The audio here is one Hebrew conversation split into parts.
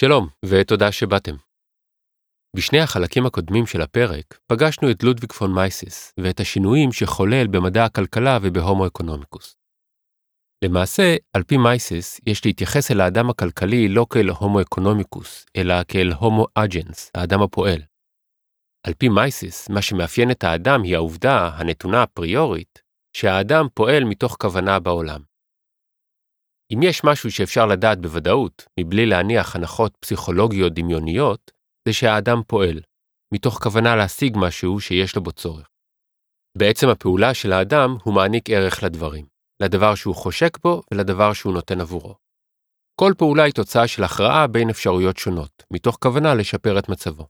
שלום, ותודה שבאתם. בשני החלקים הקודמים של הפרק פגשנו את לודוויג פון מייסיס ואת השינויים שחולל במדע הכלכלה ובהומו אקונומיקוס. למעשה, על פי מייסיס, יש להתייחס אל האדם הכלכלי לא כאל הומו אקונומיקוס, אלא כאל הומו אג'נס, האדם הפועל. על פי מייסיס, מה שמאפיין את האדם היא העובדה, הנתונה אפריורית, שהאדם פועל מתוך כוונה בעולם. אם יש משהו שאפשר לדעת בוודאות, מבלי להניח הנחות פסיכולוגיות דמיוניות, זה שהאדם פועל, מתוך כוונה להשיג משהו שיש לו בו צורך. בעצם הפעולה של האדם הוא מעניק ערך לדברים, לדבר שהוא חושק בו ולדבר שהוא נותן עבורו. כל פעולה היא תוצאה של הכרעה בין אפשרויות שונות, מתוך כוונה לשפר את מצבו.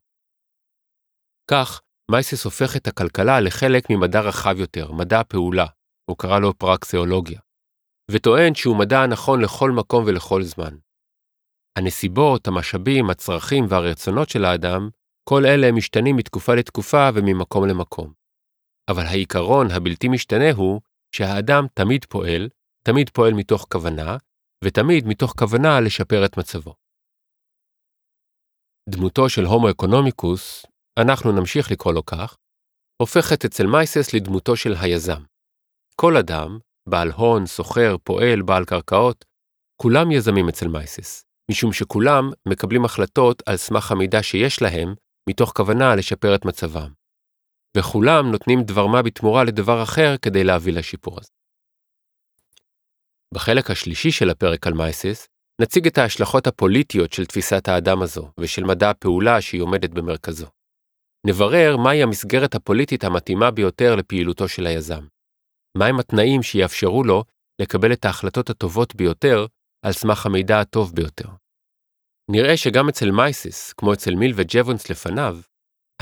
כך, מייסיס הופך את הכלכלה לחלק ממדע רחב יותר, מדע הפעולה, הוא קרא לו פרקסיאולוגיה, וטוען שהוא מדע הנכון לכל מקום ולכל זמן. הנסיבות, המשאבים, הצרכים והרצונות של האדם, כל אלה משתנים מתקופה לתקופה וממקום למקום. אבל העיקרון הבלתי משתנה הוא שהאדם תמיד פועל, תמיד פועל מתוך כוונה, ותמיד מתוך כוונה לשפר את מצבו. דמותו של הומו אקונומיקוס, אנחנו נמשיך לקרוא לו כך, הופכת אצל מייסס לדמותו של היזם. כל אדם, בעל הון, סוחר, פועל, בעל קרקעות, כולם יזמים אצל מייסס, משום שכולם מקבלים החלטות על סמך המידע שיש להם, מתוך כוונה לשפר את מצבם. וכולם נותנים דבר מה בתמורה לדבר אחר כדי להביא לשיפור הזה. בחלק השלישי של הפרק על מייסס, נציג את ההשלכות הפוליטיות של תפיסת האדם הזו ושל מדע הפעולה שהיא עומדת במרכזו. נברר מהי המסגרת הפוליטית המתאימה ביותר לפעילותו של היזם. מהם התנאים שיאפשרו לו לקבל את ההחלטות הטובות ביותר על סמך המידע הטוב ביותר. נראה שגם אצל מייסיס, כמו אצל מיל וג'וונס לפניו,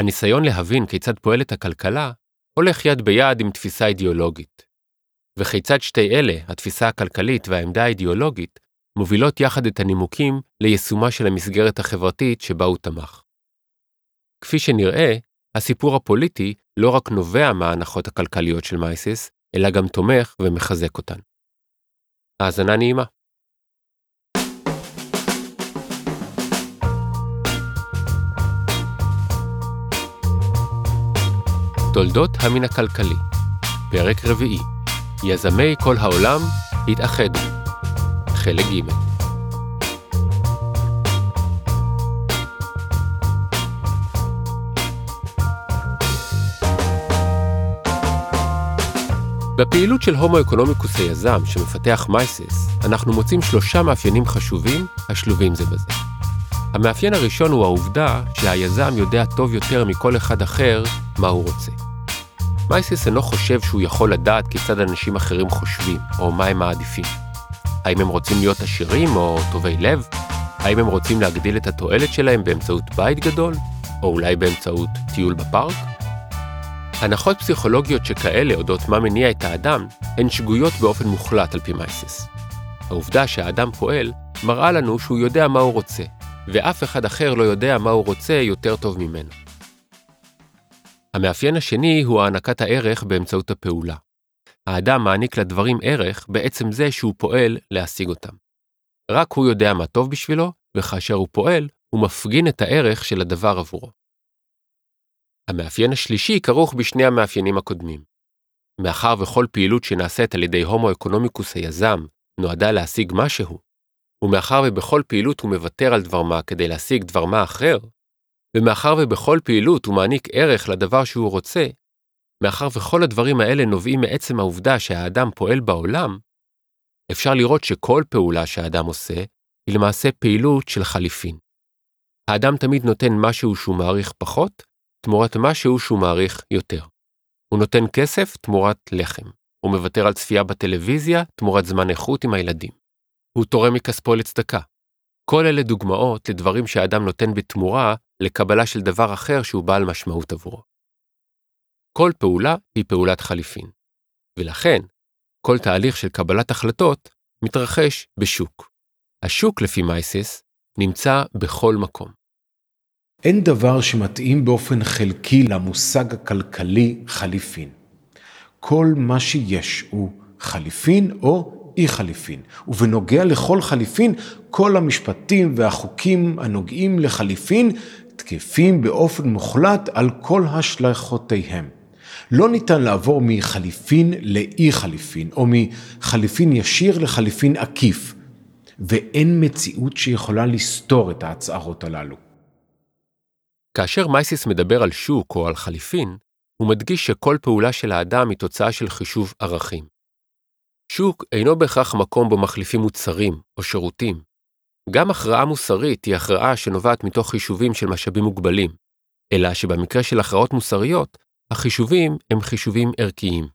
הניסיון להבין כיצד פועלת הכלכלה הולך יד ביד עם תפיסה אידיאולוגית. וכיצד שתי אלה, התפיסה הכלכלית והעמדה האידיאולוגית, מובילות יחד את הנימוקים ליישומה של המסגרת החברתית שבה הוא תמך. כפי שנראה, הסיפור הפוליטי לא רק נובע מההנחות הכלכליות של מייסיס, אלא גם תומך ומחזק אותן. האזנה נעימה. תולדות המין הכלכלי, פרק רביעי, יזמי כל העולם התאחדו, חלק ג' בפעילות של הומו אקונומיקוס היזם שמפתח מייסס, אנחנו מוצאים שלושה מאפיינים חשובים השלובים זה בזה. המאפיין הראשון הוא העובדה שהיזם יודע טוב יותר מכל אחד אחר מה הוא רוצה. מייסס אינו חושב שהוא יכול לדעת כיצד אנשים אחרים חושבים, או מה הם מעדיפים. האם הם רוצים להיות עשירים או טובי לב? האם הם רוצים להגדיל את התועלת שלהם באמצעות בית גדול? או אולי באמצעות טיול בפארק? הנחות פסיכולוגיות שכאלה אודות מה מניע את האדם, הן שגויות באופן מוחלט על פי מייסס. העובדה שהאדם פועל, מראה לנו שהוא יודע מה הוא רוצה, ואף אחד אחר לא יודע מה הוא רוצה יותר טוב ממנו. המאפיין השני הוא הענקת הערך באמצעות הפעולה. האדם מעניק לדברים ערך בעצם זה שהוא פועל להשיג אותם. רק הוא יודע מה טוב בשבילו, וכאשר הוא פועל, הוא מפגין את הערך של הדבר עבורו. המאפיין השלישי כרוך בשני המאפיינים הקודמים. מאחר וכל פעילות שנעשית על ידי הומו אקונומיקוס היזם נועדה להשיג משהו, ומאחר ובכל פעילות הוא מוותר על דבר מה כדי להשיג דבר מה אחר, ומאחר ובכל פעילות הוא מעניק ערך לדבר שהוא רוצה, מאחר וכל הדברים האלה נובעים מעצם העובדה שהאדם פועל בעולם, אפשר לראות שכל פעולה שהאדם עושה היא למעשה פעילות של חליפין. האדם תמיד נותן משהו שהוא מעריך פחות, תמורת משהו שהוא מעריך יותר. הוא נותן כסף תמורת לחם. הוא מוותר על צפייה בטלוויזיה תמורת זמן איכות עם הילדים. הוא תורם מכספו לצדקה. כל אלה דוגמאות לדברים שהאדם נותן בתמורה לקבלה של דבר אחר שהוא בעל משמעות עבורו. כל פעולה היא פעולת חליפין, ולכן כל תהליך של קבלת החלטות מתרחש בשוק. השוק, לפי מייסיס, נמצא בכל מקום. אין דבר שמתאים באופן חלקי למושג הכלכלי חליפין. כל מה שיש הוא חליפין או אי חליפין, ובנוגע לכל חליפין, כל המשפטים והחוקים הנוגעים לחליפין תקפים באופן מוחלט על כל השלכותיהם. לא ניתן לעבור מחליפין לאי חליפין, או מחליפין ישיר לחליפין עקיף, ואין מציאות שיכולה לסתור את ההצהרות הללו. כאשר מייסיס מדבר על שוק או על חליפין, הוא מדגיש שכל פעולה של האדם היא תוצאה של חישוב ערכים. שוק אינו בהכרח מקום בו מחליפים מוצרים או שירותים. גם הכרעה מוסרית היא הכרעה שנובעת מתוך חישובים של משאבים מוגבלים, אלא שבמקרה של הכרעות מוסריות, החישובים הם חישובים ערכיים.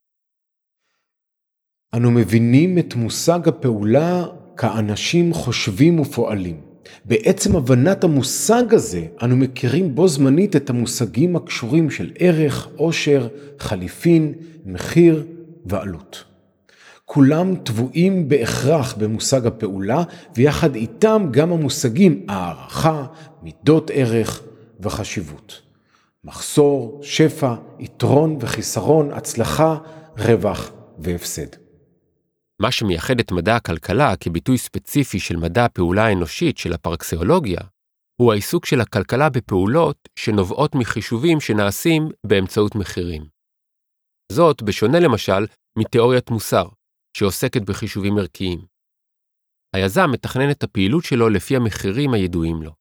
אנו מבינים את מושג הפעולה כאנשים חושבים ופועלים. בעצם הבנת המושג הזה, אנו מכירים בו זמנית את המושגים הקשורים של ערך, עושר, חליפין, מחיר ועלות. כולם טבועים בהכרח במושג הפעולה, ויחד איתם גם המושגים הערכה, מידות ערך וחשיבות. מחסור, שפע, יתרון וחיסרון, הצלחה, רווח והפסד. מה שמייחד את מדע הכלכלה כביטוי ספציפי של מדע הפעולה האנושית של הפרקסיאולוגיה, הוא העיסוק של הכלכלה בפעולות שנובעות מחישובים שנעשים באמצעות מחירים. זאת בשונה למשל מתיאוריית מוסר, שעוסקת בחישובים ערכיים. היזם מתכנן את הפעילות שלו לפי המחירים הידועים לו.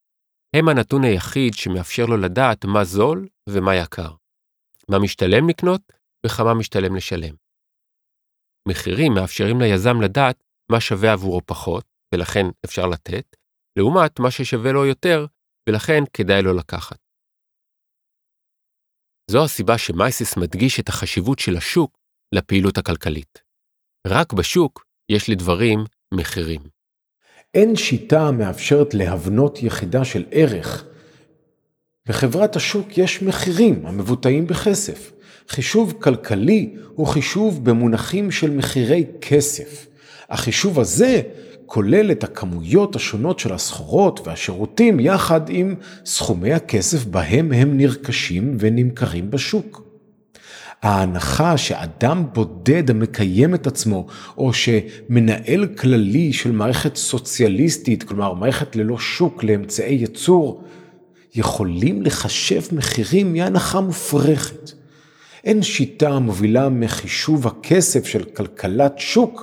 הם הנתון היחיד שמאפשר לו לדעת מה זול ומה יקר, מה משתלם לקנות וכמה משתלם לשלם. מחירים מאפשרים ליזם לדעת מה שווה עבורו פחות, ולכן אפשר לתת, לעומת מה ששווה לו יותר, ולכן כדאי לו לקחת. זו הסיבה שמייסיס מדגיש את החשיבות של השוק לפעילות הכלכלית. רק בשוק יש לדברים מחירים. אין שיטה המאפשרת להבנות יחידה של ערך. בחברת השוק יש מחירים המבוטאים בכסף. חישוב כלכלי הוא חישוב במונחים של מחירי כסף. החישוב הזה כולל את הכמויות השונות של הסחורות והשירותים יחד עם סכומי הכסף בהם הם נרכשים ונמכרים בשוק. ההנחה שאדם בודד המקיים את עצמו, או שמנהל כללי של מערכת סוציאליסטית, כלומר מערכת ללא שוק לאמצעי ייצור, יכולים לחשב מחירים היא הנחה מופרכת. אין שיטה המובילה מחישוב הכסף של כלכלת שוק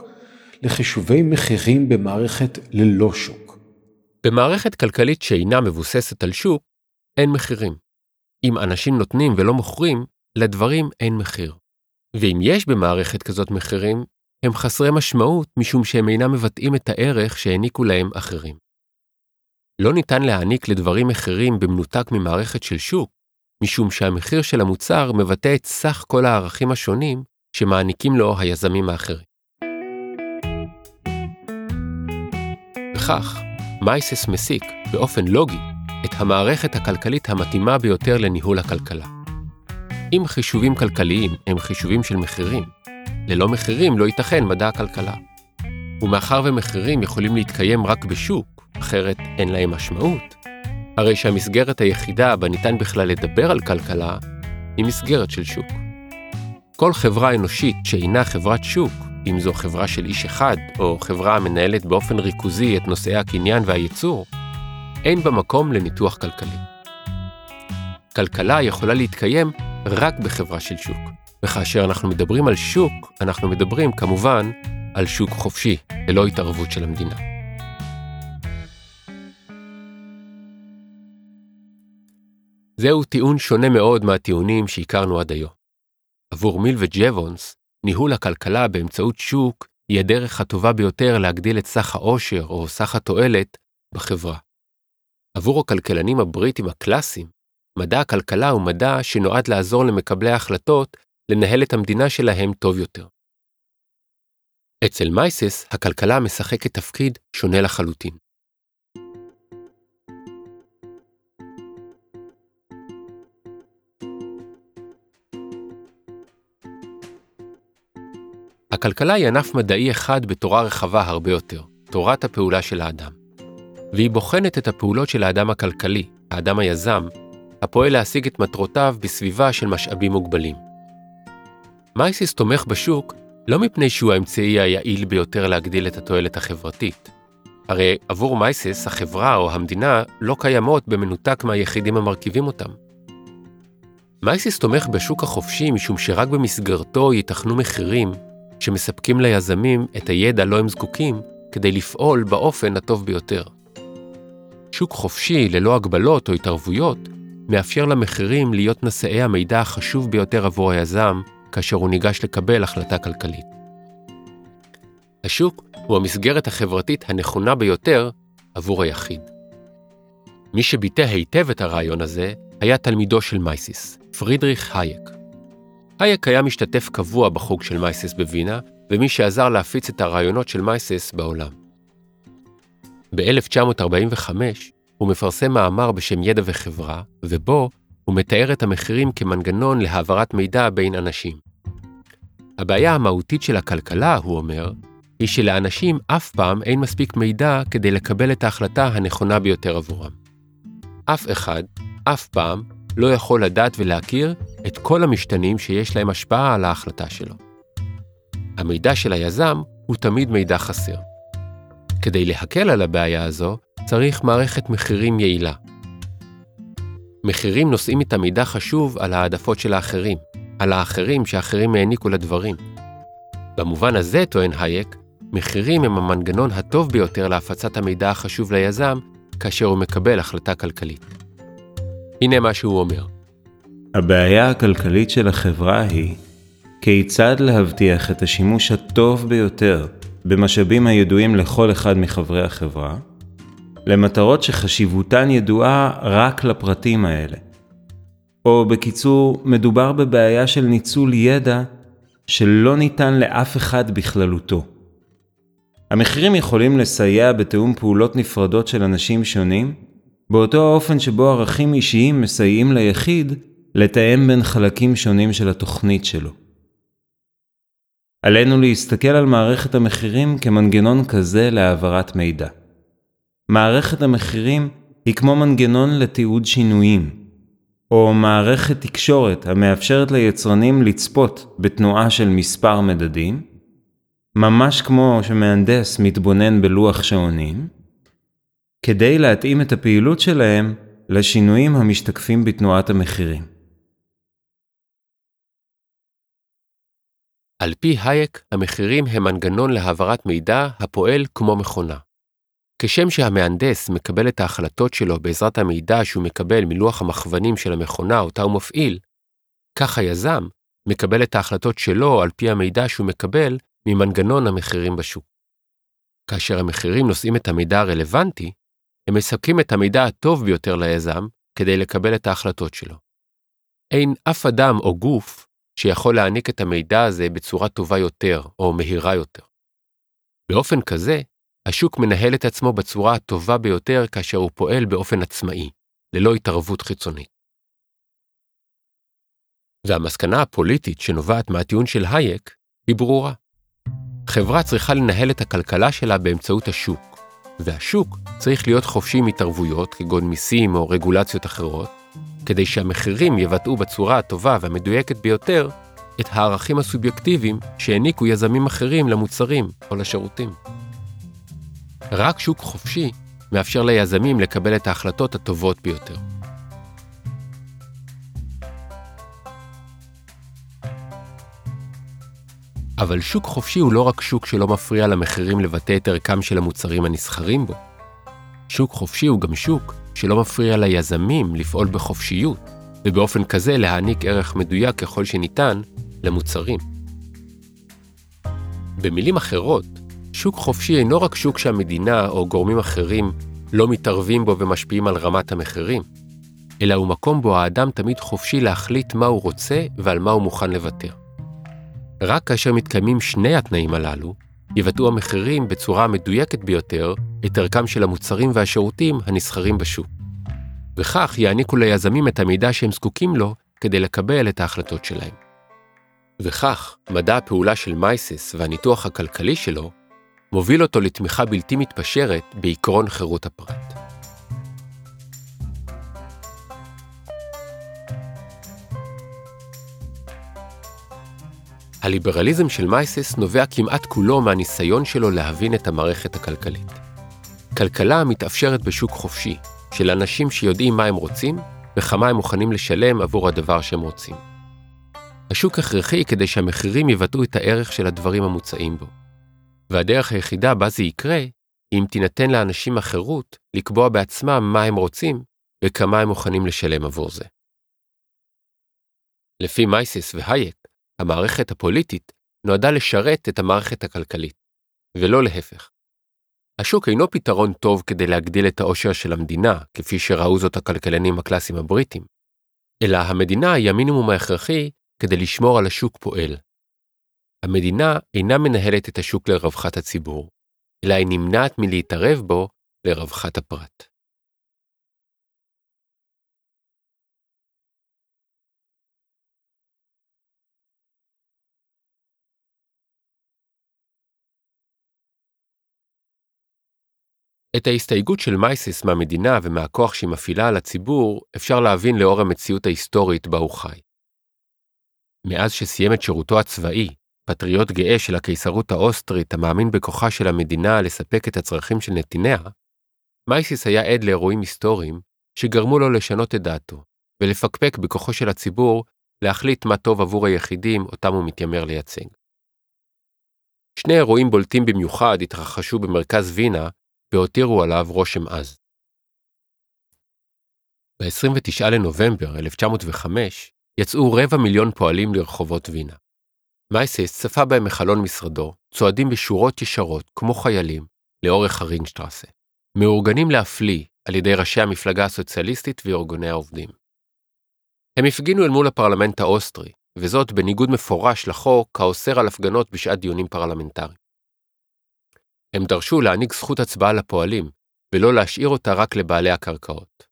לחישובי מחירים במערכת ללא שוק. במערכת כלכלית שאינה מבוססת על שוק, אין מחירים. אם אנשים נותנים ולא מוכרים, לדברים אין מחיר. ואם יש במערכת כזאת מחירים, הם חסרי משמעות משום שהם אינם מבטאים את הערך שהעניקו להם אחרים. לא ניתן להעניק לדברים מחירים במנותק ממערכת של שוק, משום שהמחיר של המוצר מבטא את סך כל הערכים השונים שמעניקים לו היזמים האחרים. וכך, מייסס מסיק, באופן לוגי, את המערכת הכלכלית המתאימה ביותר לניהול הכלכלה. אם חישובים כלכליים הם חישובים של מחירים, ללא מחירים לא ייתכן מדע הכלכלה. ומאחר ומחירים יכולים להתקיים רק בשוק, אחרת אין להם משמעות, הרי שהמסגרת היחידה בה ניתן בכלל לדבר על כלכלה, היא מסגרת של שוק. כל חברה אנושית שאינה חברת שוק, אם זו חברה של איש אחד, או חברה המנהלת באופן ריכוזי את נושאי הקניין והייצור, אין בה מקום לניתוח כלכלי. כלכלה יכולה להתקיים רק בחברה של שוק, וכאשר אנחנו מדברים על שוק, אנחנו מדברים כמובן על שוק חופשי, ללא התערבות של המדינה. זהו טיעון שונה מאוד מהטיעונים שהכרנו עד היום. עבור מיל וג'וונס, ניהול הכלכלה באמצעות שוק היא הדרך הטובה ביותר להגדיל את סך העושר או סך התועלת בחברה. עבור הכלכלנים הבריטים הקלאסיים, מדע הכלכלה הוא מדע שנועד לעזור למקבלי ההחלטות לנהל את המדינה שלהם טוב יותר. אצל מייסס הכלכלה משחקת תפקיד שונה לחלוטין. הכלכלה היא ענף מדעי אחד בתורה רחבה הרבה יותר, תורת הפעולה של האדם. והיא בוחנת את הפעולות של האדם הכלכלי, האדם היזם, הפועל להשיג את מטרותיו בסביבה של משאבים מוגבלים. מייסיס תומך בשוק לא מפני שהוא האמצעי היעיל ביותר להגדיל את התועלת החברתית. הרי עבור מייסס החברה או המדינה לא קיימות במנותק מהיחידים המרכיבים אותם. מייסס תומך בשוק החופשי משום שרק במסגרתו ייתכנו מחירים שמספקים ליזמים את הידע לו הם זקוקים כדי לפעול באופן הטוב ביותר. שוק חופשי ללא הגבלות או התערבויות מאפשר למחירים להיות נשאי המידע החשוב ביותר עבור היזם כאשר הוא ניגש לקבל החלטה כלכלית. השוק הוא המסגרת החברתית הנכונה ביותר עבור היחיד. מי שביטא היטב את הרעיון הזה היה תלמידו של מייסיס, פרידריך הייק. הייק היה משתתף קבוע בחוג של מייסיס בווינה, ומי שעזר להפיץ את הרעיונות של מייסיס בעולם. ב-1945 הוא מפרסם מאמר בשם ידע וחברה, ובו הוא מתאר את המחירים כמנגנון להעברת מידע בין אנשים. הבעיה המהותית של הכלכלה, הוא אומר, היא שלאנשים אף פעם אין מספיק מידע כדי לקבל את ההחלטה הנכונה ביותר עבורם. אף אחד, אף פעם, לא יכול לדעת ולהכיר את כל המשתנים שיש להם השפעה על ההחלטה שלו. המידע של היזם הוא תמיד מידע חסר. כדי להקל על הבעיה הזו, צריך מערכת מחירים יעילה. מחירים נושאים איתם מידע חשוב על העדפות של האחרים, על האחרים שאחרים העניקו לדברים. במובן הזה, טוען הייק, מחירים הם המנגנון הטוב ביותר להפצת המידע החשוב ליזם כאשר הוא מקבל החלטה כלכלית. הנה מה שהוא אומר. הבעיה הכלכלית של החברה היא כיצד להבטיח את השימוש הטוב ביותר במשאבים הידועים לכל אחד מחברי החברה, למטרות שחשיבותן ידועה רק לפרטים האלה. או בקיצור, מדובר בבעיה של ניצול ידע שלא ניתן לאף אחד בכללותו. המחירים יכולים לסייע בתיאום פעולות נפרדות של אנשים שונים, באותו האופן שבו ערכים אישיים מסייעים ליחיד לתאם בין חלקים שונים של התוכנית שלו. עלינו להסתכל על מערכת המחירים כמנגנון כזה להעברת מידע. מערכת המחירים היא כמו מנגנון לתיעוד שינויים, או מערכת תקשורת המאפשרת ליצרנים לצפות בתנועה של מספר מדדים, ממש כמו שמהנדס מתבונן בלוח שעונים, כדי להתאים את הפעילות שלהם לשינויים המשתקפים בתנועת המחירים. על פי הייק, המחירים הם מנגנון להעברת מידע הפועל כמו מכונה. כשם שהמהנדס מקבל את ההחלטות שלו בעזרת המידע שהוא מקבל מלוח המכוונים של המכונה אותה הוא מפעיל, כך היזם מקבל את ההחלטות שלו על פי המידע שהוא מקבל ממנגנון המחירים בשוק. כאשר המחירים נושאים את המידע הרלוונטי, הם מספקים את המידע הטוב ביותר ליזם כדי לקבל את ההחלטות שלו. אין אף אדם או גוף שיכול להעניק את המידע הזה בצורה טובה יותר או מהירה יותר. באופן כזה, השוק מנהל את עצמו בצורה הטובה ביותר כאשר הוא פועל באופן עצמאי, ללא התערבות חיצונית. והמסקנה הפוליטית שנובעת מהטיעון של הייק היא ברורה. חברה צריכה לנהל את הכלכלה שלה באמצעות השוק, והשוק צריך להיות חופשי מהתערבויות כגון מיסים או רגולציות אחרות, כדי שהמחירים יבטאו בצורה הטובה והמדויקת ביותר את הערכים הסובייקטיביים שהעניקו יזמים אחרים למוצרים או לשירותים. רק שוק חופשי מאפשר ליזמים לקבל את ההחלטות הטובות ביותר. אבל שוק חופשי הוא לא רק שוק שלא מפריע למחירים לבטא את ערכם של המוצרים הנסחרים בו. שוק חופשי הוא גם שוק שלא מפריע ליזמים לפעול בחופשיות, ובאופן כזה להעניק ערך מדויק ככל שניתן למוצרים. במילים אחרות, שוק חופשי אינו רק שוק שהמדינה או גורמים אחרים לא מתערבים בו ומשפיעים על רמת המחירים, אלא הוא מקום בו האדם תמיד חופשי להחליט מה הוא רוצה ועל מה הוא מוכן לוותר. רק כאשר מתקיימים שני התנאים הללו, יבטאו המחירים בצורה המדויקת ביותר את ערכם של המוצרים והשירותים הנסחרים בשוק. וכך יעניקו ליזמים את המידע שהם זקוקים לו כדי לקבל את ההחלטות שלהם. וכך, מדע הפעולה של מייסס והניתוח הכלכלי שלו מוביל אותו לתמיכה בלתי מתפשרת בעקרון חירות הפרט. הליברליזם של מייסס נובע כמעט כולו מהניסיון שלו להבין את המערכת הכלכלית. כלכלה מתאפשרת בשוק חופשי, של אנשים שיודעים מה הם רוצים וכמה הם מוכנים לשלם עבור הדבר שהם רוצים. השוק הכרחי כדי שהמחירים יבטאו את הערך של הדברים המוצעים בו. והדרך היחידה בה זה יקרה, היא אם תינתן לאנשים החירות לקבוע בעצמם מה הם רוצים וכמה הם מוכנים לשלם עבור זה. לפי מייסס והייק, המערכת הפוליטית נועדה לשרת את המערכת הכלכלית, ולא להפך. השוק אינו פתרון טוב כדי להגדיל את העושר של המדינה, כפי שראו זאת הכלכלנים הקלאסיים הבריטים, אלא המדינה היא המינימום ההכרחי כדי לשמור על השוק פועל. המדינה אינה מנהלת את השוק לרווחת הציבור, אלא היא נמנעת מלהתערב בו לרווחת הפרט. את ההסתייגות של מייסיס מהמדינה ומהכוח שהיא מפעילה על הציבור אפשר להבין לאור המציאות ההיסטורית בה הוא חי. מאז שסיים את שירותו הצבאי, פטריוט גאה של הקיסרות האוסטרית המאמין בכוחה של המדינה לספק את הצרכים של נתיניה, מייסיס היה עד לאירועים היסטוריים שגרמו לו לשנות את דעתו, ולפקפק בכוחו של הציבור להחליט מה טוב עבור היחידים אותם הוא מתיימר לייצג. שני אירועים בולטים במיוחד התרחשו במרכז וינה והותירו עליו רושם עז. ב-29 לנובמבר 1905 יצאו רבע מיליון פועלים לרחובות וינה. מייסס צפה בהם מחלון משרדו, צועדים בשורות ישרות, כמו חיילים, לאורך הרינגשטרסה, מאורגנים להפליא על ידי ראשי המפלגה הסוציאליסטית וארגוני העובדים. הם הפגינו אל מול הפרלמנט האוסטרי, וזאת בניגוד מפורש לחוק האוסר על הפגנות בשעת דיונים פרלמנטריים. הם דרשו להעניק זכות הצבעה לפועלים, ולא להשאיר אותה רק לבעלי הקרקעות.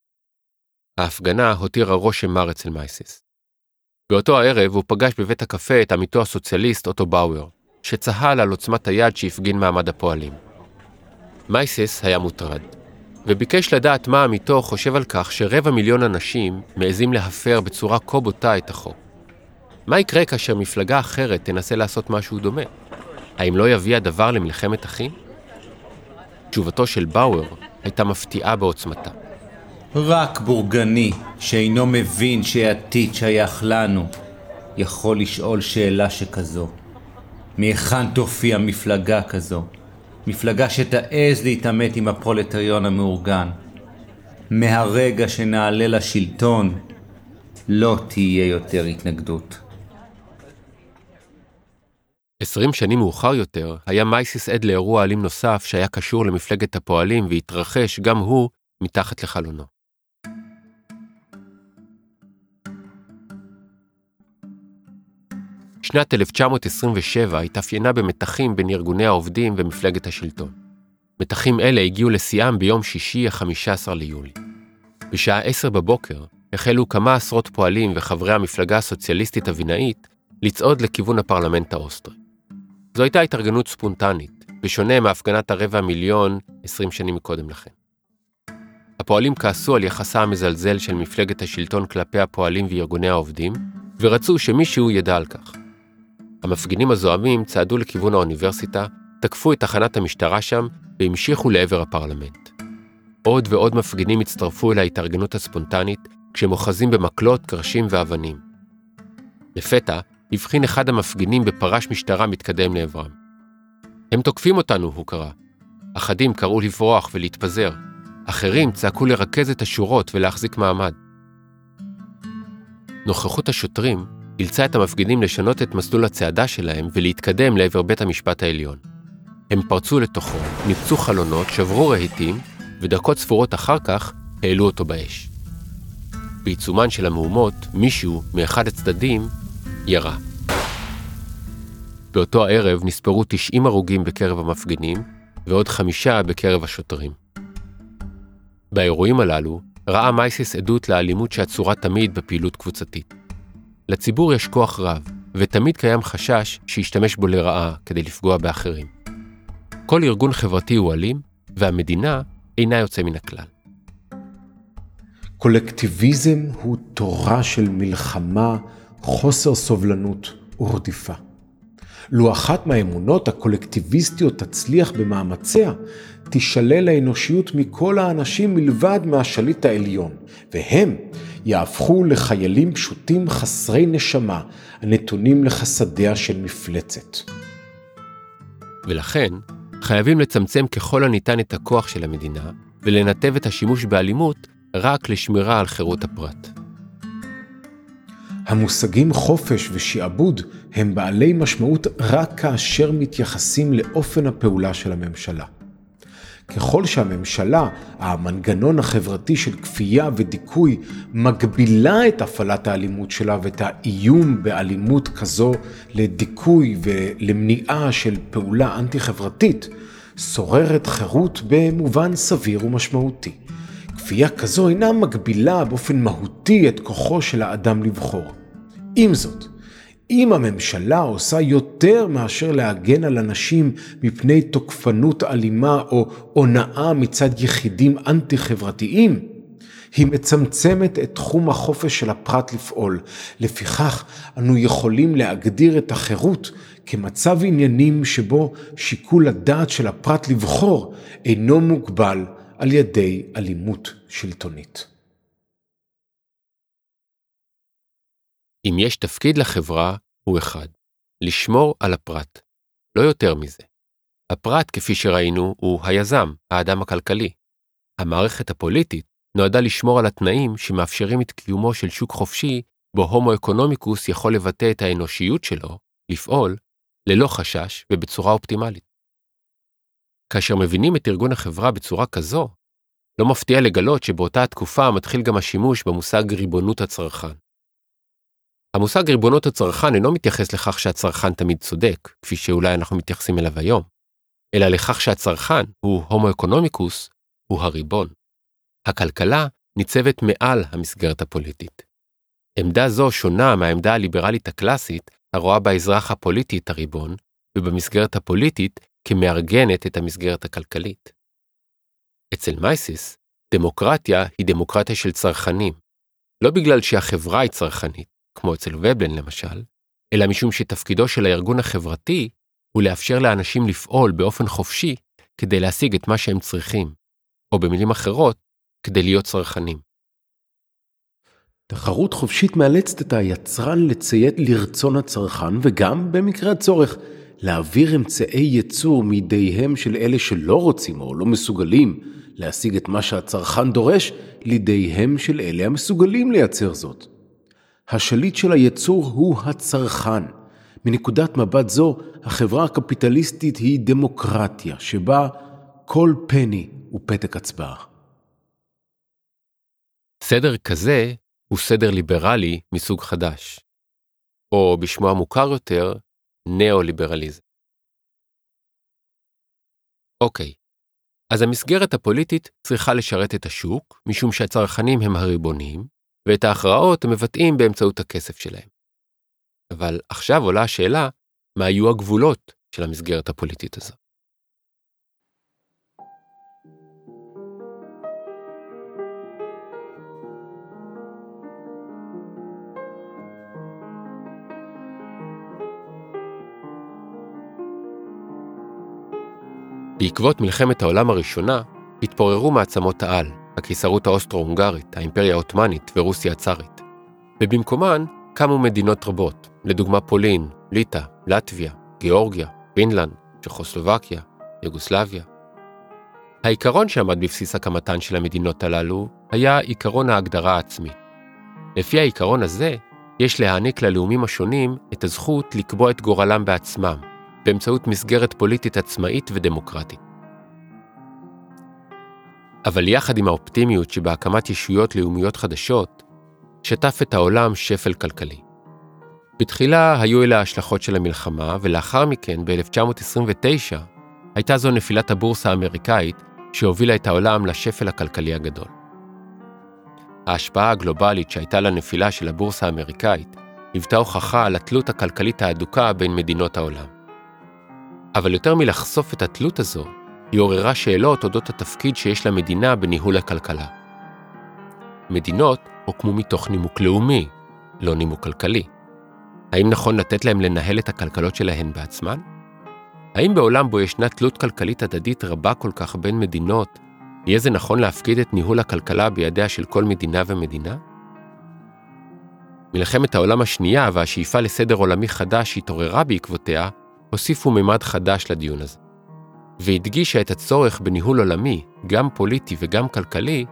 ההפגנה הותירה רושם מר אצל מייסיס. באותו הערב הוא פגש בבית הקפה את עמיתו הסוציאליסט אוטו באואר, שצהל על עוצמת היד שהפגין מעמד הפועלים. מייסיס היה מוטרד, וביקש לדעת מה עמיתו חושב על כך שרבע מיליון אנשים מעזים להפר בצורה כה בוטה את החוק. מה יקרה כאשר מפלגה אחרת תנסה לעשות משהו דומה? האם לא יביא הדבר למלחמת אחים? תשובתו של באואר הייתה מפתיעה בעוצמתה. רק בורגני שאינו מבין שהעתיד שייך לנו יכול לשאול שאלה שכזו. מהיכן תופיע מפלגה כזו? מפלגה שתעז להתעמת עם הפרולטריון המאורגן. מהרגע שנעלה לשלטון לא תהיה יותר התנגדות. עשרים שנים מאוחר יותר, היה מייסיס עד לאירוע אלים נוסף שהיה קשור למפלגת הפועלים והתרחש גם הוא מתחת לחלונו. שנת 1927 התאפיינה במתחים בין ארגוני העובדים ומפלגת השלטון. מתחים אלה הגיעו לשיאם ביום שישי ה-15 ליולי. בשעה 10 בבוקר החלו כמה עשרות פועלים וחברי המפלגה הסוציאליסטית הבינאית לצעוד לכיוון הפרלמנט האוסטרי. זו הייתה התארגנות ספונטנית, בשונה מהפגנת הרבע מיליון 20 שנים קודם לכן. הפועלים כעסו על יחסה המזלזל של מפלגת השלטון כלפי הפועלים וארגוני העובדים, ורצו שמישהו ידע על כך. המפגינים הזועמים צעדו לכיוון האוניברסיטה, תקפו את תחנת המשטרה שם והמשיכו לעבר הפרלמנט. עוד ועוד מפגינים הצטרפו אל ההתארגנות הספונטנית, כשהם אוחזים במקלות, קרשים ואבנים. לפתע, הבחין אחד המפגינים בפרש משטרה מתקדם לעברם. הם תוקפים אותנו, הוא קרא. אחדים קראו לברוח ולהתפזר, אחרים צעקו לרכז את השורות ולהחזיק מעמד. נוכחות השוטרים אילצה את המפגינים לשנות את מסלול הצעדה שלהם ולהתקדם לעבר בית המשפט העליון. הם פרצו לתוכו, ניפצו חלונות, שברו רהיטים, ודקות ספורות אחר כך העלו אותו באש. בעיצומן של המהומות, מישהו מאחד הצדדים ירה. באותו הערב נספרו 90 הרוגים בקרב המפגינים, ועוד חמישה בקרב השוטרים. באירועים הללו ראה מייסיס עדות לאלימות שעצורה תמיד בפעילות קבוצתית. לציבור יש כוח רב, ותמיד קיים חשש שישתמש בו לרעה כדי לפגוע באחרים. כל ארגון חברתי הוא אלים, והמדינה אינה יוצא מן הכלל. קולקטיביזם הוא תורה של מלחמה, חוסר סובלנות ורדיפה. לו אחת מהאמונות הקולקטיביסטיות תצליח במאמציה, תישלל האנושיות מכל האנשים מלבד מהשליט העליון, והם יהפכו לחיילים פשוטים חסרי נשמה, הנתונים לחסדיה של מפלצת. ולכן, חייבים לצמצם ככל הניתן את הכוח של המדינה, ולנתב את השימוש באלימות רק לשמירה על חירות הפרט. המושגים חופש ושעבוד הם בעלי משמעות רק כאשר מתייחסים לאופן הפעולה של הממשלה. ככל שהממשלה, המנגנון החברתי של כפייה ודיכוי, מגבילה את הפעלת האלימות שלה ואת האיום באלימות כזו לדיכוי ולמניעה של פעולה אנטי-חברתית, שוררת חירות במובן סביר ומשמעותי. כפייה כזו אינה מגבילה באופן מהותי את כוחו של האדם לבחור. עם זאת, אם הממשלה עושה יותר מאשר להגן על אנשים מפני תוקפנות אלימה או הונאה מצד יחידים אנטי-חברתיים, היא מצמצמת את תחום החופש של הפרט לפעול. לפיכך, אנו יכולים להגדיר את החירות כמצב עניינים שבו שיקול הדעת של הפרט לבחור אינו מוגבל על ידי אלימות שלטונית. אם יש תפקיד לחברה, הוא אחד, לשמור על הפרט. לא יותר מזה. הפרט, כפי שראינו, הוא היזם, האדם הכלכלי. המערכת הפוליטית נועדה לשמור על התנאים שמאפשרים את קיומו של שוק חופשי, בו הומו אקונומיקוס יכול לבטא את האנושיות שלו, לפעול, ללא חשש ובצורה אופטימלית. כאשר מבינים את ארגון החברה בצורה כזו, לא מפתיע לגלות שבאותה התקופה מתחיל גם השימוש במושג ריבונות הצרכן. המושג ריבונות הצרכן אינו מתייחס לכך שהצרכן תמיד צודק, כפי שאולי אנחנו מתייחסים אליו היום, אלא לכך שהצרכן הוא הומו אקונומיקוס, הוא הריבון. הכלכלה ניצבת מעל המסגרת הפוליטית. עמדה זו שונה מהעמדה הליברלית הקלאסית, הרואה באזרח הפוליטי את הריבון, ובמסגרת הפוליטית כמארגנת את המסגרת הכלכלית. אצל מייסיס, דמוקרטיה היא דמוקרטיה של צרכנים, לא בגלל שהחברה היא צרכנית, כמו אצל ובלן למשל, אלא משום שתפקידו של הארגון החברתי הוא לאפשר לאנשים לפעול באופן חופשי כדי להשיג את מה שהם צריכים, או במילים אחרות, כדי להיות צרכנים. תחרות חופשית מאלצת את היצרן לציית לרצון הצרכן וגם, במקרה הצורך, להעביר אמצעי ייצור מידיהם של אלה שלא רוצים או לא מסוגלים להשיג את מה שהצרכן דורש, לידיהם של אלה המסוגלים לייצר זאת. השליט של הייצור הוא הצרכן. מנקודת מבט זו, החברה הקפיטליסטית היא דמוקרטיה, שבה כל פני הוא פתק הצבעה. סדר כזה הוא סדר ליברלי מסוג חדש, או בשמו המוכר יותר, ניאו-ליברליזם. אוקיי, אז המסגרת הפוליטית צריכה לשרת את השוק, משום שהצרכנים הם הריבונים, ואת ההכרעות הם מבטאים באמצעות הכסף שלהם. אבל עכשיו עולה השאלה, מה היו הגבולות של המסגרת הפוליטית הזו? בעקבות מלחמת העולם הראשונה, התפוררו מעצמות העל, הקיסרות האוסטרו-הונגרית, האימפריה העות'מאנית ורוסיה הצארית. ובמקומן קמו מדינות רבות, לדוגמה פולין, ליטא, לטביה, גיאורגיה, פינלנד, צ'כוסלובקיה, יוגוסלביה. העיקרון שעמד בבסיס הקמתן של המדינות הללו היה עיקרון ההגדרה העצמית. לפי העיקרון הזה, יש להעניק ללאומים השונים את הזכות לקבוע את גורלם בעצמם, באמצעות מסגרת פוליטית עצמאית ודמוקרטית. אבל יחד עם האופטימיות שבהקמת ישויות לאומיות חדשות, שטף את העולם שפל כלכלי. בתחילה היו אלה ההשלכות של המלחמה, ולאחר מכן, ב-1929, הייתה זו נפילת הבורסה האמריקאית שהובילה את העולם לשפל הכלכלי הגדול. ההשפעה הגלובלית שהייתה לנפילה של הבורסה האמריקאית היוותה הוכחה על התלות הכלכלית ההדוקה בין מדינות העולם. אבל יותר מלחשוף את התלות הזו, היא עוררה שאלות אודות התפקיד שיש למדינה בניהול הכלכלה. מדינות הוקמו מתוך נימוק לאומי, לא נימוק כלכלי. האם נכון לתת להם לנהל את הכלכלות שלהן בעצמן? האם בעולם בו ישנה תלות כלכלית הדדית רבה כל כך בין מדינות, יהיה זה נכון להפקיד את ניהול הכלכלה בידיה של כל מדינה ומדינה? מלחמת העולם השנייה והשאיפה לסדר עולמי חדש שהתעוררה בעקבותיה, הוסיפו ממד חדש לדיון הזה. והדגישה את הצורך בניהול עולמי, גם פוליטי וגם כלכלי,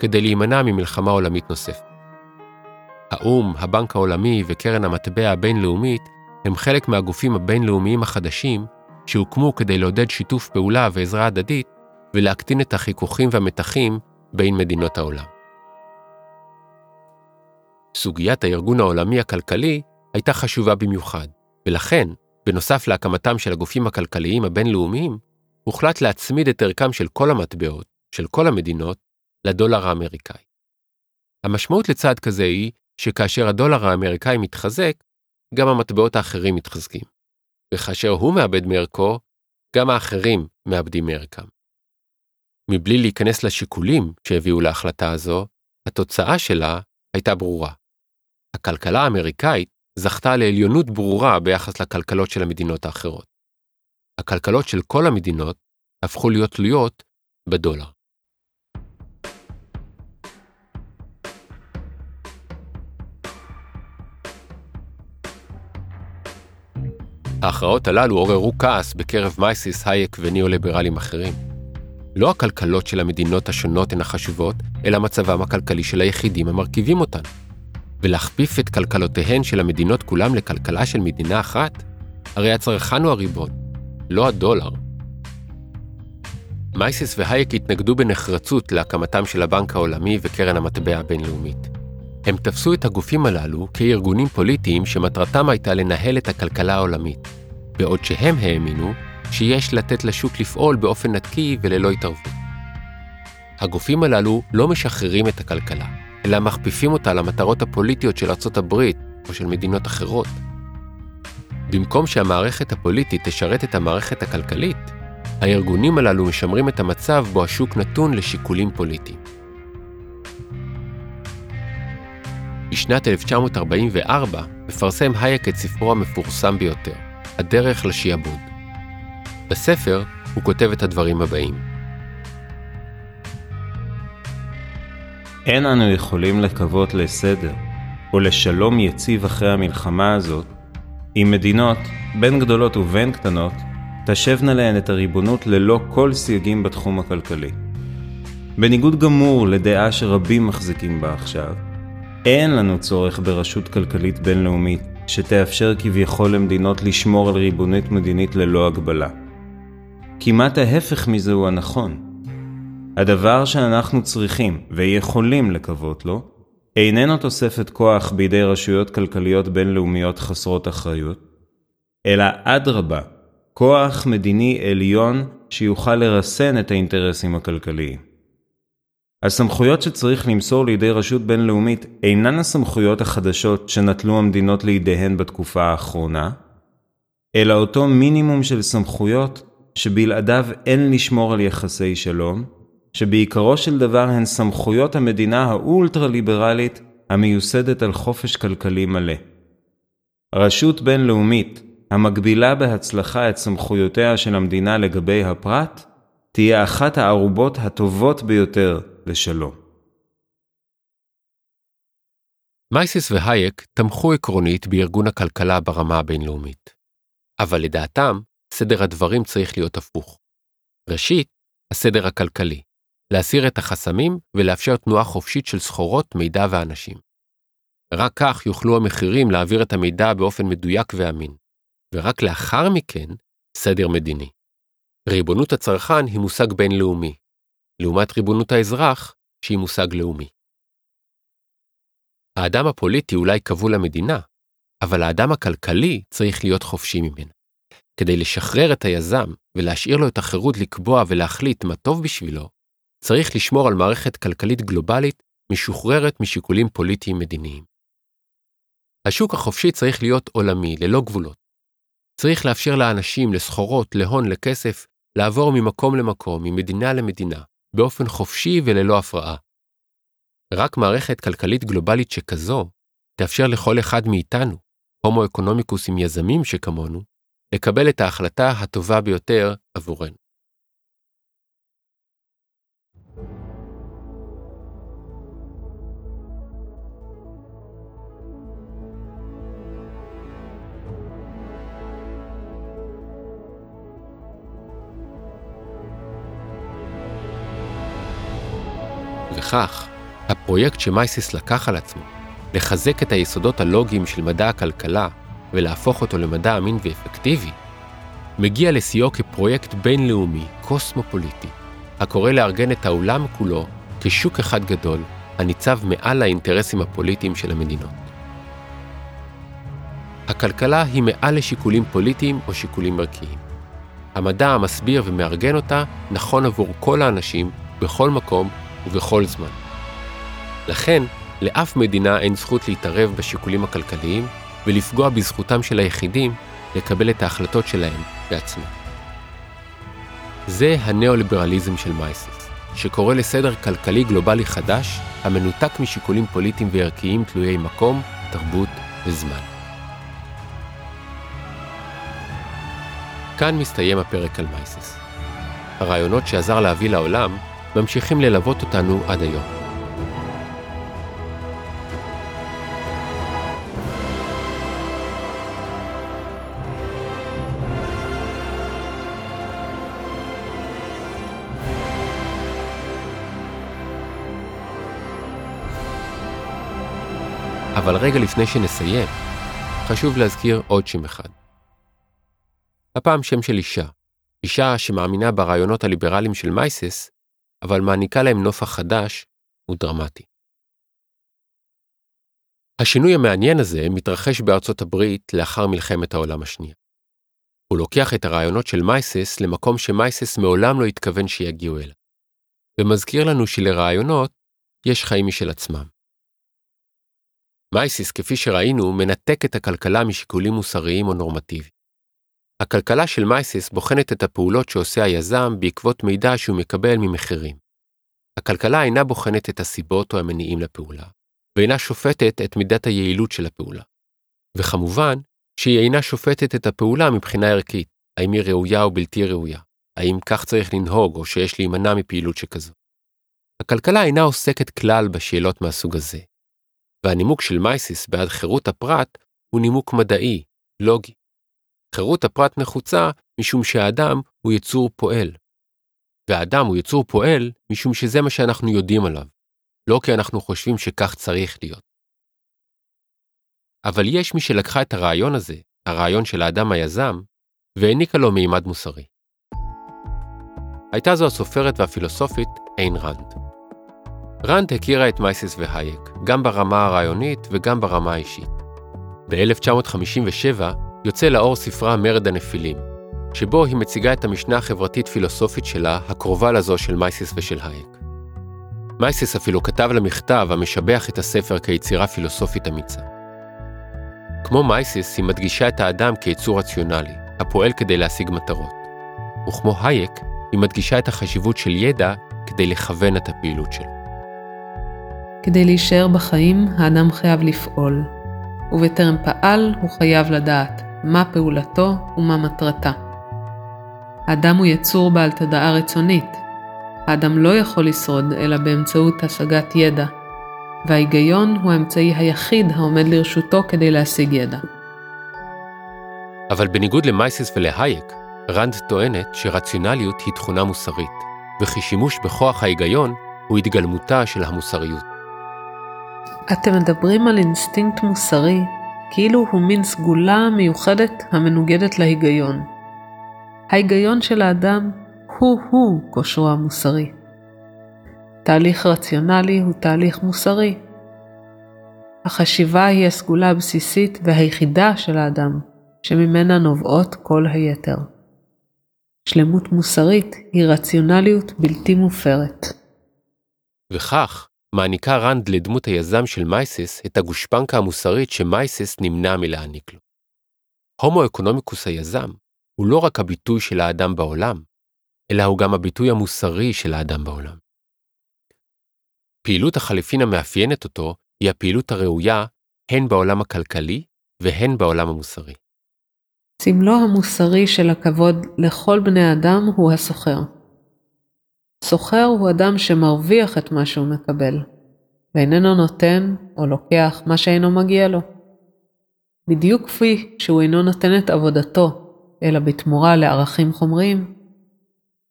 כדי להימנע ממלחמה עולמית נוספת. האו"ם, הבנק העולמי וקרן המטבע הבינלאומית הם חלק מהגופים הבינלאומיים החדשים שהוקמו כדי לעודד שיתוף פעולה ועזרה הדדית ולהקטין את החיכוכים והמתחים בין מדינות העולם. סוגיית הארגון העולמי הכלכלי הייתה חשובה במיוחד, ולכן, בנוסף להקמתם של הגופים הכלכליים הבינלאומיים, הוחלט להצמיד את ערכם של כל המטבעות, של כל המדינות, לדולר האמריקאי. המשמעות לצעד כזה היא שכאשר הדולר האמריקאי מתחזק, גם המטבעות האחרים מתחזקים. וכאשר הוא מאבד מערכו, גם האחרים מאבדים מערכם. מבלי להיכנס לשיקולים שהביאו להחלטה הזו, התוצאה שלה הייתה ברורה. הכלכלה האמריקאית זכתה לעליונות ברורה ביחס לכלכלות של המדינות האחרות. הכלכלות של כל המדינות הפכו להיות תלויות בדולר. ההכרעות הללו עוררו כעס בקרב מייסיס, הייק וניאו-ליברלים אחרים. לא הכלכלות של המדינות השונות הן החשובות, אלא מצבם הכלכלי של היחידים המרכיבים אותן. ולהכפיף את כלכלותיהן של המדינות כולם לכלכלה של מדינה אחת? הרי הצרכן הוא הריבון, לא הדולר. מייסיס והייק התנגדו בנחרצות להקמתם של הבנק העולמי וקרן המטבע הבינלאומית. הם תפסו את הגופים הללו כארגונים פוליטיים שמטרתם הייתה לנהל את הכלכלה העולמית, בעוד שהם האמינו שיש לתת לשוק לפעול באופן נקי וללא התערבות. הגופים הללו לא משחררים את הכלכלה, אלא מכפיפים אותה למטרות הפוליטיות של ארצות הברית או של מדינות אחרות. במקום שהמערכת הפוליטית תשרת את המערכת הכלכלית, הארגונים הללו משמרים את המצב בו השוק נתון לשיקולים פוליטיים. בשנת 1944 מפרסם הייק את ספרו המפורסם ביותר, הדרך לשיעבוד. בספר הוא כותב את הדברים הבאים: אין אנו יכולים לקוות לסדר או לשלום יציב אחרי המלחמה הזאת, אם מדינות, בין גדולות ובין קטנות, תשבנה להן את הריבונות ללא כל סייגים בתחום הכלכלי. בניגוד גמור לדעה שרבים מחזיקים בה עכשיו, אין לנו צורך ברשות כלכלית בינלאומית שתאפשר כביכול למדינות לשמור על ריבונות מדינית ללא הגבלה. כמעט ההפך מזה הוא הנכון. הדבר שאנחנו צריכים ויכולים לקוות לו, איננו תוספת כוח בידי רשויות כלכליות בינלאומיות חסרות אחריות, אלא אדרבה, כוח מדיני עליון שיוכל לרסן את האינטרסים הכלכליים. הסמכויות שצריך למסור לידי רשות בינלאומית אינן הסמכויות החדשות שנטלו המדינות לידיהן בתקופה האחרונה, אלא אותו מינימום של סמכויות שבלעדיו אין לשמור על יחסי שלום, שבעיקרו של דבר הן סמכויות המדינה האולטרה-ליברלית המיוסדת על חופש כלכלי מלא. רשות בינלאומית המגבילה בהצלחה את סמכויותיה של המדינה לגבי הפרט, תהיה אחת הערובות הטובות ביותר לשלום. מייסיס והייק תמכו עקרונית בארגון הכלכלה ברמה הבינלאומית. אבל לדעתם, סדר הדברים צריך להיות הפוך. ראשית, הסדר הכלכלי, להסיר את החסמים ולאפשר תנועה חופשית של סחורות, מידע ואנשים. רק כך יוכלו המחירים להעביר את המידע באופן מדויק ואמין, ורק לאחר מכן, סדר מדיני. ריבונות הצרכן היא מושג בינלאומי, לעומת ריבונות האזרח, שהיא מושג לאומי. האדם הפוליטי אולי כבול למדינה, אבל האדם הכלכלי צריך להיות חופשי ממנה. כדי לשחרר את היזם ולהשאיר לו את החירות לקבוע ולהחליט מה טוב בשבילו, צריך לשמור על מערכת כלכלית גלובלית משוחררת משיקולים פוליטיים מדיניים. השוק החופשי צריך להיות עולמי, ללא גבולות. צריך לאפשר לאנשים, לסחורות, להון, לכסף, לעבור ממקום למקום, ממדינה למדינה, באופן חופשי וללא הפרעה. רק מערכת כלכלית גלובלית שכזו תאפשר לכל אחד מאיתנו, הומו אקונומיקוס עם יזמים שכמונו, לקבל את ההחלטה הטובה ביותר עבורנו. וכך, הפרויקט שמייסיס לקח על עצמו, לחזק את היסודות הלוגיים של מדע הכלכלה ולהפוך אותו למדע אמין ואפקטיבי, מגיע לשיאו כפרויקט בינלאומי, קוסמופוליטי, הקורא לארגן את העולם כולו כשוק אחד גדול, הניצב מעל האינטרסים הפוליטיים של המדינות. הכלכלה היא מעל לשיקולים פוליטיים או שיקולים ערכיים. המדע המסביר ומארגן אותה נכון עבור כל האנשים, בכל מקום ובכל זמן. לכן, לאף מדינה אין זכות להתערב בשיקולים הכלכליים ולפגוע בזכותם של היחידים לקבל את ההחלטות שלהם בעצמם. זה הנאו-ליברליזם של מייסס, שקורא לסדר כלכלי גלובלי חדש המנותק משיקולים פוליטיים וערכיים תלויי מקום, תרבות וזמן. כאן מסתיים הפרק על מייסס. הרעיונות שעזר להביא לעולם ממשיכים ללוות אותנו עד היום. אבל רגע לפני שנסיים, חשוב להזכיר עוד שם אחד. הפעם שם של אישה, אישה שמאמינה ברעיונות הליברליים של מייסס, אבל מעניקה להם נופח חדש ודרמטי. השינוי המעניין הזה מתרחש בארצות הברית לאחר מלחמת העולם השנייה. הוא לוקח את הרעיונות של מייסס למקום שמייסס מעולם לא התכוון שיגיעו אליו, ומזכיר לנו שלרעיונות יש חיים משל עצמם. מייסיס, כפי שראינו, מנתק את הכלכלה משיקולים מוסריים או נורמטיביים. הכלכלה של מייסיס בוחנת את הפעולות שעושה היזם בעקבות מידע שהוא מקבל ממחירים. הכלכלה אינה בוחנת את הסיבות או המניעים לפעולה, ואינה שופטת את מידת היעילות של הפעולה. וכמובן, שהיא אינה שופטת את הפעולה מבחינה ערכית, האם היא ראויה או בלתי ראויה, האם כך צריך לנהוג או שיש להימנע מפעילות שכזו. הכלכלה אינה עוסקת כלל בשאלות מהסוג הזה, והנימוק של מייסיס בעד חירות הפרט הוא נימוק מדעי, לוגי. חירות הפרט נחוצה משום שהאדם הוא יצור פועל. והאדם הוא יצור פועל משום שזה מה שאנחנו יודעים עליו, לא כי אנחנו חושבים שכך צריך להיות. אבל יש מי שלקחה את הרעיון הזה, הרעיון של האדם היזם, והעניקה לו מימד מוסרי. הייתה זו הסופרת והפילוסופית איין רנד. רנד הכירה את מייסס והייק, גם ברמה הרעיונית וגם ברמה האישית. ב-1957 יוצא לאור ספרה מרד הנפילים, שבו היא מציגה את המשנה החברתית-פילוסופית שלה, הקרובה לזו של מייסס ושל הייק. מייסס אפילו כתב לה מכתב המשבח את הספר כיצירה פילוסופית אמיצה. כמו מייסס, היא מדגישה את האדם כיצור רציונלי, הפועל כדי להשיג מטרות. וכמו הייק, היא מדגישה את החשיבות של ידע כדי לכוון את הפעילות שלו. כדי להישאר בחיים, האדם חייב לפעול, ובטרם פעל, הוא חייב לדעת מה פעולתו ומה מטרתה. האדם הוא יצור בעל תודעה רצונית. האדם לא יכול לשרוד אלא באמצעות השגת ידע, וההיגיון הוא האמצעי היחיד העומד לרשותו כדי להשיג ידע. אבל בניגוד למייסס ולהייק, רנד טוענת שרציונליות היא תכונה מוסרית, וכי שימוש בכוח ההיגיון הוא התגלמותה של המוסריות. אתם מדברים על אינסטינקט מוסרי, כאילו הוא מין סגולה מיוחדת המנוגדת להיגיון. ההיגיון של האדם הוא-הוא כושרו המוסרי. תהליך רציונלי הוא תהליך מוסרי. החשיבה היא הסגולה הבסיסית והיחידה של האדם, שממנה נובעות כל היתר. שלמות מוסרית היא רציונליות בלתי מופרת. וכך, מעניקה רנד לדמות היזם של מייסס את הגושפנקה המוסרית שמייסס נמנע מלהעניק לו. הומו אקונומיקוס היזם הוא לא רק הביטוי של האדם בעולם, אלא הוא גם הביטוי המוסרי של האדם בעולם. פעילות החליפין המאפיינת אותו היא הפעילות הראויה הן בעולם הכלכלי והן בעולם המוסרי. סמלו המוסרי של הכבוד לכל בני אדם הוא הסוחר. סוחר הוא אדם שמרוויח את מה שהוא מקבל, ואיננו נותן או לוקח מה שאינו מגיע לו. בדיוק כפי שהוא אינו נותן את עבודתו, אלא בתמורה לערכים חומריים,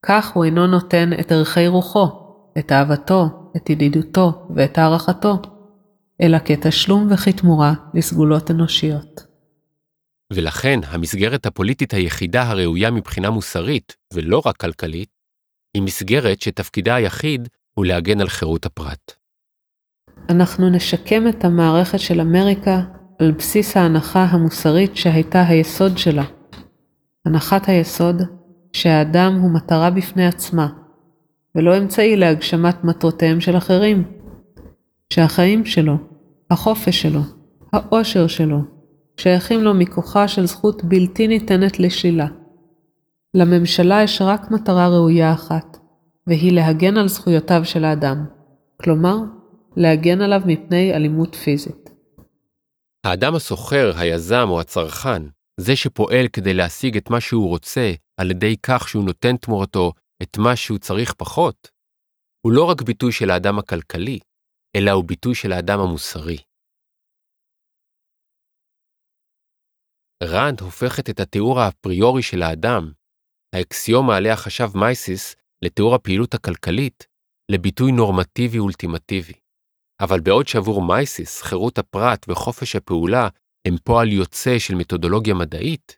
כך הוא אינו נותן את ערכי רוחו, את אהבתו, את ידידותו ואת הערכתו, אלא כתשלום וכתמורה לסגולות אנושיות. ולכן המסגרת הפוליטית היחידה הראויה מבחינה מוסרית, ולא רק כלכלית, היא מסגרת שתפקידה היחיד הוא להגן על חירות הפרט. אנחנו נשקם את המערכת של אמריקה על בסיס ההנחה המוסרית שהייתה היסוד שלה. הנחת היסוד שהאדם הוא מטרה בפני עצמה, ולא אמצעי להגשמת מטרותיהם של אחרים. שהחיים שלו, החופש שלו, האושר שלו, שייכים לו מכוחה של זכות בלתי ניתנת לשלילה. לממשלה יש רק מטרה ראויה אחת, והיא להגן על זכויותיו של האדם, כלומר, להגן עליו מפני אלימות פיזית. האדם הסוחר, היזם או הצרכן, זה שפועל כדי להשיג את מה שהוא רוצה על ידי כך שהוא נותן תמורתו את מה שהוא צריך פחות, הוא לא רק ביטוי של האדם הכלכלי, אלא הוא ביטוי של האדם המוסרי. רנד הופכת את התיאור האפריורי של האדם, האקסיומה עליה חשב מייסיס לתיאור הפעילות הכלכלית, לביטוי נורמטיבי אולטימטיבי. אבל בעוד שעבור מייסיס חירות הפרט וחופש הפעולה הם פועל יוצא של מתודולוגיה מדעית,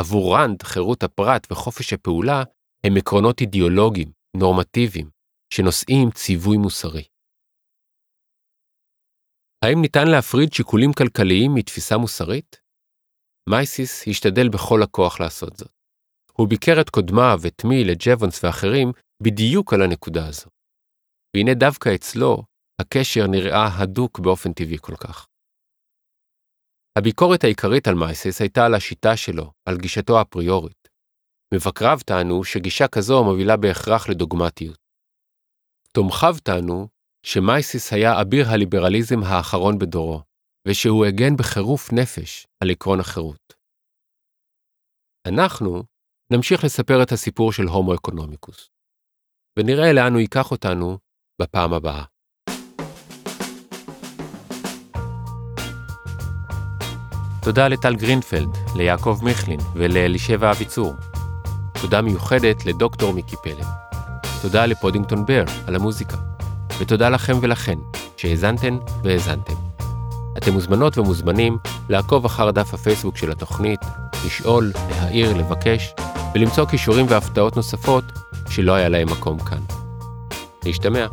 עבור רנד חירות הפרט וחופש הפעולה הם עקרונות אידיאולוגיים, נורמטיביים, שנושאים ציווי מוסרי. האם ניתן להפריד שיקולים כלכליים מתפיסה מוסרית? מייסיס השתדל בכל הכוח לעשות זאת. הוא ביקר את קודמיו, את מיל, את ואחרים, בדיוק על הנקודה הזו. והנה דווקא אצלו, הקשר נראה הדוק באופן טבעי כל כך. הביקורת העיקרית על מייסיס הייתה על השיטה שלו, על גישתו האפריורית. מבקריו טענו שגישה כזו מובילה בהכרח לדוגמטיות. תומכיו טענו שמייסיס היה אביר הליברליזם האחרון בדורו, ושהוא הגן בחירוף נפש על עקרון החירות. אנחנו נמשיך לספר את הסיפור של הומו אקונומיקוס, ונראה לאן הוא ייקח אותנו בפעם הבאה. תודה לטל גרינפלד, ליעקב מיכלין ולאלישבע אביצור. תודה מיוחדת לדוקטור מיקי פלד. תודה ל Podington Bear על המוזיקה. ותודה לכם ולכן שהאזנתן והאזנתם. אתם מוזמנות ומוזמנים לעקוב אחר דף הפייסבוק של התוכנית, לשאול, להעיר, לבקש, ולמצוא כישורים והפתעות נוספות שלא היה להם מקום כאן. להשתמע.